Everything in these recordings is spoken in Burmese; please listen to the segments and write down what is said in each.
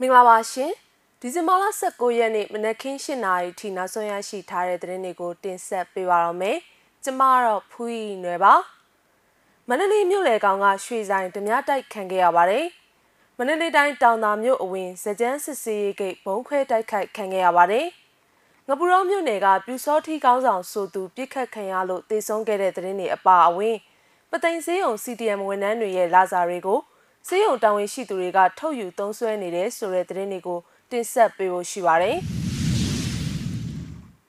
မင်္ဂလာပါရှင်ဒီဇင်ဘာလ19ရက်နေ့မနက်ခင်း7:00နာရီထိနောက်ဆုံးရရှိထားတဲ့သတင်းတွေကိုတင်ဆက်ပေးပါတော့မယ်ကျမကတော့ဖူးရီနွယ်ပါမန္တလေးမြို့လေကောင်ကရွှေဆိုင်ဓမြတိုက်ခံခဲ့ရပါတယ်မန္တလေးတိုင်းတောင်သာမြို့အဝင်စကြမ်းစစ်စေးဂိတ်ဘုံခွဲတိုက်ခိုက်ခံခဲ့ရပါတယ်ငပူရောမြို့နယ်ကပြူစောထီကောင်းဆောင်ဆိုသူပြစ်ခတ်ခံရလို့တေဆုံးခဲ့တဲ့သတင်းတွေအပါအဝင်ပသိမ်စေးုံ CTM ဝန်ထမ်းတွေရဲ့လာစာတွေကို စေယုံတာဝန်ရှိသူတွေကထုတ်ယူသုံးစွဲနေတယ်ဆိုတဲ့သတင်းတွေကိုတင်ဆက်ပေးဖို့ရှိပါတယ်။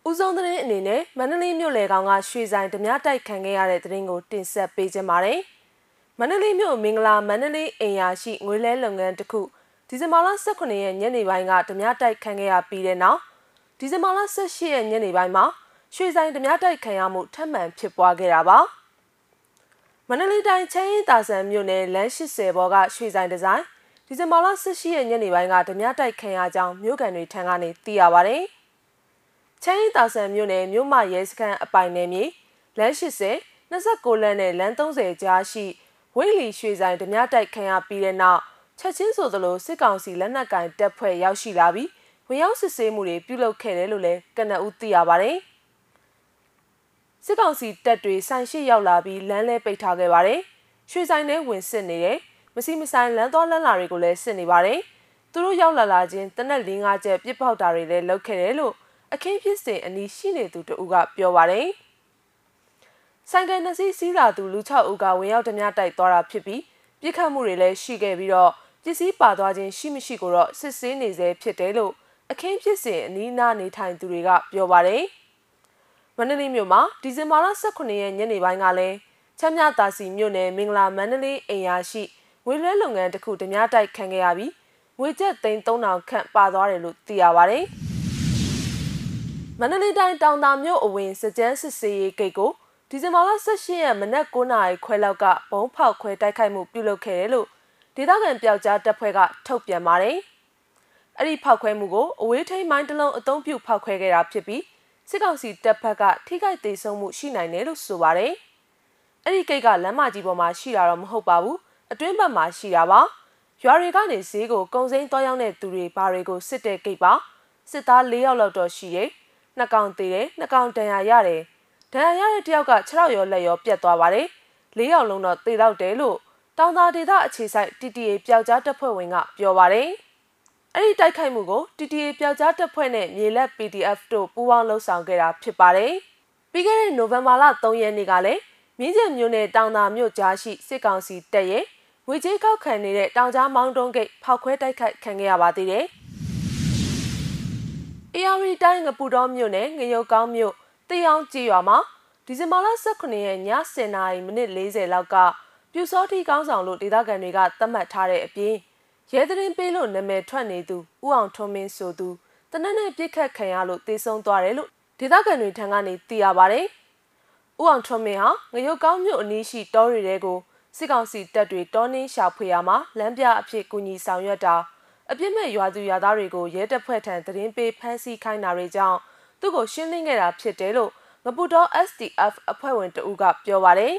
ဦးဆုံးသတင်းအနေနဲ့မန္တလေးမြို့လေကောင်ကရွှေဆိုင်ဓမြတိုက်ခံခဲ့ရတဲ့သတင်းကိုတင်ဆက်ပေးခြင်းပါတယ်။မန္တလေးမြို့မင်္ဂလာမန္တလေးအိမ်ယာရှိငွေလဲလုပ်ငန်းတစ်ခုဒီဇင်ဘာလ18ရက်ညနေပိုင်းကဓမြတိုက်ခံခဲ့ရပြီးတဲ့နောက်ဒီဇင်ဘာလ18ရက်ညနေပိုင်းမှာရွှေဆိုင်ဓမြတိုက်ခံရမှုထပ်မံဖြစ်ပွားခဲ့တာပါ။ မန္တလေးတိုင်းချမ်းရင်တာဆန်မြို့နယ်လမ်း80ဘော်ကရွှေဆိုင်ဒီဇိုင်းဒီဇင်ဘာလ18ရက်ညနေပိုင်းကဓမြတိုက်ခံရကြောင်းမြို့ကန်တွေထံကနေသိရပါဗျ။ချမ်းရင်တာဆန်မြို့နယ်မြို့မရဲစခန်းအပိုင်နယ်မြေလမ်း80 29လမ်းနဲ့လမ်း30ကြားရှိဝိတ်လီရွှေဆိုင်ဓမြတိုက်ခံရပြီးတဲ့နောက်ချက်ချင်းဆိုသလိုစစ်ကောင်စီလက်နက်ကင်တပ်ဖွဲ့ရောက်ရှိလာပြီးဝင်ရောက်စစ်ဆေးမှုတွေပြုလုပ်ခဲ့တယ်လို့လည်းကနအူးသိရပါဗျ။ စစ်ကောင်စီတပ်တွေဆိုင်ရှိရောက်လာပြီးလမ်းလဲပိတ်ထားခဲ့ပါတယ်။ရွှေဆိုင်ထဲဝင်စစ်နေတယ်။မစီမဆိုင်လမ်းသွားလမ်းလာတွေကိုလည်းစစ်နေပါတယ်။သူတို့ရောက်လာလာချင်းတနက်၄၅ချက်ပြစ်ပေါက်တာတွေလည်းလုပ်ခဲ့တယ်လို့အခင်းဖြစ်စဉ်အနီးရှိနေသူတဦးကပြောပါတယ်။ဆိုင်ကယ်နှစ်စီးစီးလာသူလူ6ဦးကဝင်ရောက်ဓမြတိုက်သွားတာဖြစ်ပြီးပြစ်ခတ်မှုတွေလည်းရှိခဲ့ပြီးတော့ပစ္စည်းပါသွားခြင်းရှိမရှိကိုတော့စစ်ဆေးနေစေဖြစ်တယ်လို့အခင်းဖြစ်စဉ်အနီးနားနေထိုင်သူတွေကပြောပါတယ်။ မန္တလေးမြို့မှာဒီဇင်ဘာလ18ရက်ညနေပိုင်းကလည်းချမ်းမြသာစီမြို့နယ်မင်္ဂလာမန္တလေးအိမ်ယာရှိငွေလွှဲလုပ်ငန်းတစ်ခုဓမြတိုက်ခံခဲ့ရပြီးငွေကျပ်သိန်း3000ခန့်ပါသွားတယ်လို့သိရပါဗျ။မန္တလေးတိုင်းတောင်သာမြို့အဝင်စကြမ်းစစ်စေးရေးဂိတ်ကိုဒီဇင်ဘာလ18ရက်မနက်9:00နာရီခွဲလောက်ကဘုံဖောက်ခွဲတိုက်ခိုက်မှုပြုလုပ်ခဲ့တယ်လို့ဒေသခံပျောက်ကြားတပ်ဖွဲ့ကထုတ်ပြန်ပါတယ်။အဲ့ဒီဖောက်ခွဲမှုကိုအဝေးထိန်မိုင်းတစ်လုံးအုံပြုဖောက်ခွဲခဲ့တာဖြစ်ပြီး စစ်ကောင်စီတပ်ဖက်ကထိခိုက်သေးဆုံးမှုရှိနိုင်တယ်လို့ဆိုပါတယ်။အဲ့ဒီကိတ်ကလမ်းမကြီးပေါ်မှာရှိတာတော့မဟုတ်ပါဘူး။အတွင်းဘက်မှာရှိတာပါ။ရွာတွေကနေဈေးကိုကုံစိမ်းသွားရောက်တဲ့သူတွေဘာတွေကိုစစ်တဲ့ကိတ်ပါ။စစ်သား၄ယောက်လောက်တော့ရှိတယ်။နှစ်ကောင်သေးတယ်နှစ်ကောင်တန်ရာရတယ်။ဒဏ်ရာရတဲ့တယောက်က6ရောက်ရောလက်ရောပြတ်သွားပါတယ်။၄ယောက်လုံးတော့သေတော့တယ်လို့တောင်သာဒေသအခြေဆိုင် TTA ပျောက်ကြားတပ်ဖွဲ့ဝင်ကပြောပါတယ်။ အဲ့ဒီတိုက်ခိုက်မှုကို TTA ပျောက်ကြားတပ်ဖွဲ့နဲ့မြေလက် PDF တို့ပူးပေါင်းလှုပ်ဆောင်ခဲ့တာဖြစ်ပါတယ်။ပြီးခဲ့တဲ့နိုဝင်ဘာလ3ရက်နေ့ကလည်းမြင်းကျင်မြို့နယ်တောင်သာမြို့ကြားရှိစစ်ကောင်စီတပ်ရဲ့ငွေကြေးကောက်ခံနေတဲ့တောင်ကြားမောင်းတုံးဂိတ်ဖောက်ခွဲတိုက်ခိုက်ခံခဲ့ရပါသေးတယ်။ AR တိုင်းငပူတော်မြို့နယ်ငရုတ်ကောင်းမြို့တေအောင်ကြီးရွာမှာဒီဇင်ဘာလ18ရက်ည10:40မိနစ်40လောက်ကပြူစောတိကောင်းဆောင်လို့ဒေသခံတွေကသတ်မှတ်ထားတဲ့အပြင် ရဲသတင်းပေးလို့နာမည်ထွက်နေသူဦးအောင်ထွန်းမင်းဆိုသူတနက်နေ့ပြစ်ခတ်ခံရလို့တေဆုံးသွားတယ်လို့ဒေသခံတွေထံကနေသိရပါတယ်။ဦးအောင်ထွန်းမင်းဟာငရုတ်ကောင်းမြို့အနီးရှိတောတွေတဲကိုစစ်ကောင်စီတပ်တွေတောင်းနှင်းရှာဖွေရမှာလမ်းပြအဖြစ်ကူညီဆောင်ရွက်တာအပြစ်မဲ့ရွာသူရွာသားတွေကိုရဲတပ်ဖွဲ့ထံသတင်းပေးဖမ်းဆီးခိုင်းတာတွေကြောင့်သူ့ကိုရှင်းလင်းခဲ့တာဖြစ်တယ်လို့ငပူတော် SDF အဖွဲ့ဝင်တဦးကပြောပါတယ်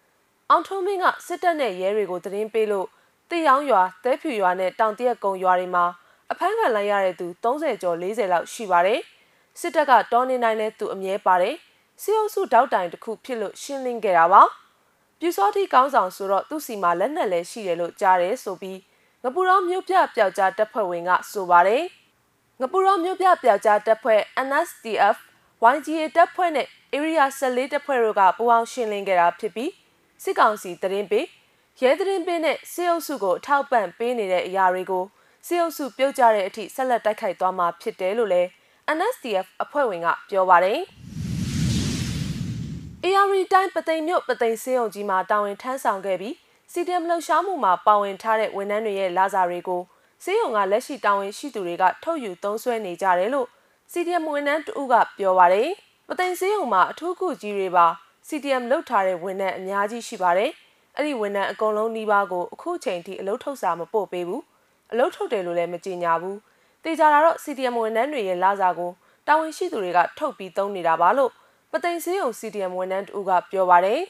။အောင်ထွန်းမင်းကစစ်တပ်နဲ့ရဲတွေကိုသတင်းပေးလို့ တေယောင်းရွာတဲဖြူရွာနဲ့တောင်တရက်ကုံရွာတွေမှာအဖမ်းခံလိုက်ရတဲ့သူ30ကျော်40လောက်ရှိပါတယ်။စစ်တပ်ကတောနေနိုင်တဲ့သူအမြဲပါတယ်။စီအုပ်စုတောက်တိုင်တစ်ခုဖြစ်လို့ရှင်းလင်းခဲ့တာပါ။ပြူစောတိကောင်းဆောင်ဆိုတော့သူ့စီမှာလက်နက်လည်းရှိတယ်လို့ကြားတယ်ဆိုပြီးငပူရောမြို့ပြပျောက်ကြားတပ်ဖွဲ့ဝင်ကဆိုပါတယ်။ငပူရောမြို့ပြပျောက်ကြားတပ်ဖွဲ့ NSDF YGA တပ်ဖွဲ့နဲ့ Area 14တပ်ဖွဲ့တို့ကပူးပေါင်းရှင်းလင်းခဲ့တာဖြစ်ပြီးစစ်ကောင်စီတရင်ပေး ရဲသတင်းပေးနဲ့စေအုပ်စုကိုထောက်ပံ့ပေးနေတဲ့အရာတွေကိုစေအုပ်စုပြုတ်ကြတဲ့အထိဆက်လက်တိုက်ခိုက်သွားမှာဖြစ်တယ်လို့လည်း NSDF အဖွဲ့ဝင်ကပြောပါတယ်။ AR တိုင်းပသိမ်မြို့ပသိမ်စေအုံကြီးမှာတာဝန်ထမ်းဆောင်ခဲ့ပြီးစီတမ်လှုပ်ရှားမှုမှာပါဝင်ထားတဲ့ဝန်ထမ်းတွေရဲ့လာစာတွေကိုစေအုံကလက်ရှိတာဝန်ရှိသူတွေကထုတ်ယူသုံးစွဲနေကြတယ်လို့စီတမ်ဝန်ထမ်းတဦးကပြောပါတယ်။ပသိမ်စေအုံမှာအထူးကုကြီးတွေပါ CTM လုတ်ထားတဲ့ဝန်ထမ်းအများကြီးရှိပါတယ်။ အဲ့ဒီဝန်ထမ်းအကုန်လုံးနှီးပါးကိုအခုချိန်ထိအလုပ်ထုတ်စာမပို့ပေးဘူးအလုပ်ထုတ်တယ်လို့လည်းမကြေညာဘူးတေချာတာတော့ CTM ဝန်ထမ်းတွေရဲ့လစာကိုတာဝန်ရှိသူတွေကထုတ်ပြီးသုံးနေတာပါလို့ပသိမ်စေးုံ CTM ဝန်ထမ်းတူကပြောပါတယ်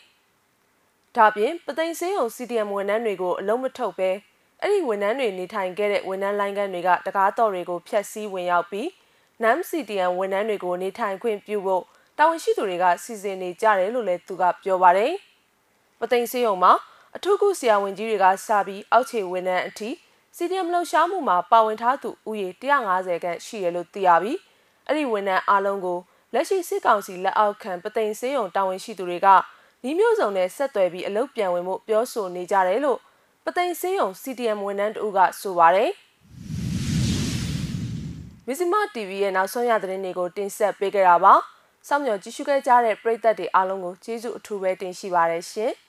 ဒါပြင်ပသိမ်စေးုံ CTM ဝန်ထမ်းတွေကိုအလုံးမထုတ်ပဲအဲ့ဒီဝန်ထမ်းတွေနေထိုင်ခဲ့တဲ့ဝန်ထမ်းလိုင်းကန်းတွေကတကားတော်တွေကိုဖျက်ဆီးဝင်ရောက်ပြီး NAM CTN ဝန်ထမ်းတွေကိုနေထိုင်ခွင့်ပြုဖို့တာဝန်ရှိသူတွေကစီစဉ်နေကြတယ်လို့လည်းသူကပြောပါတယ်။ ပသိမ်စေးုံမှာအထူးကုဆရာဝန်ကြီးတွေကစပြီးအောက်ခြေဝန်ထမ်းအထိ CDM လှုပ်ရှားမှုမှာပါဝင်ထားသူဦးရေ150ခန့်ရှိရလို့သိရပြီးအဲ့ဒီဝန်ထမ်းအားလုံးကိုလက်ရှိစစ်ကောင်စီလက်အောက်ခံပသိမ်စေးုံတာဝန်ရှိသူတွေကဤမျိုးစုံနဲ့ဆက်သွယ်ပြီးအလုပ်ပြန်ဝင်မှုပြောဆိုနေကြတယ်လို့ပသိမ်စေးုံ CDM ဝန်ထမ်းတို့ကဆိုပါတယ်မစ္စမ TV ရဲ့နောက်ဆုံးရသတင်းတွေကိုတင်ဆက်ပေးကြတာပါ။စောင့်မျှော်ကြည့်ရှုခဲ့ကြတဲ့ပရိသတ်တွေအားလုံးကိုကျေးဇူးအထူးပဲတင်ရှိပါတယ်ရှင်။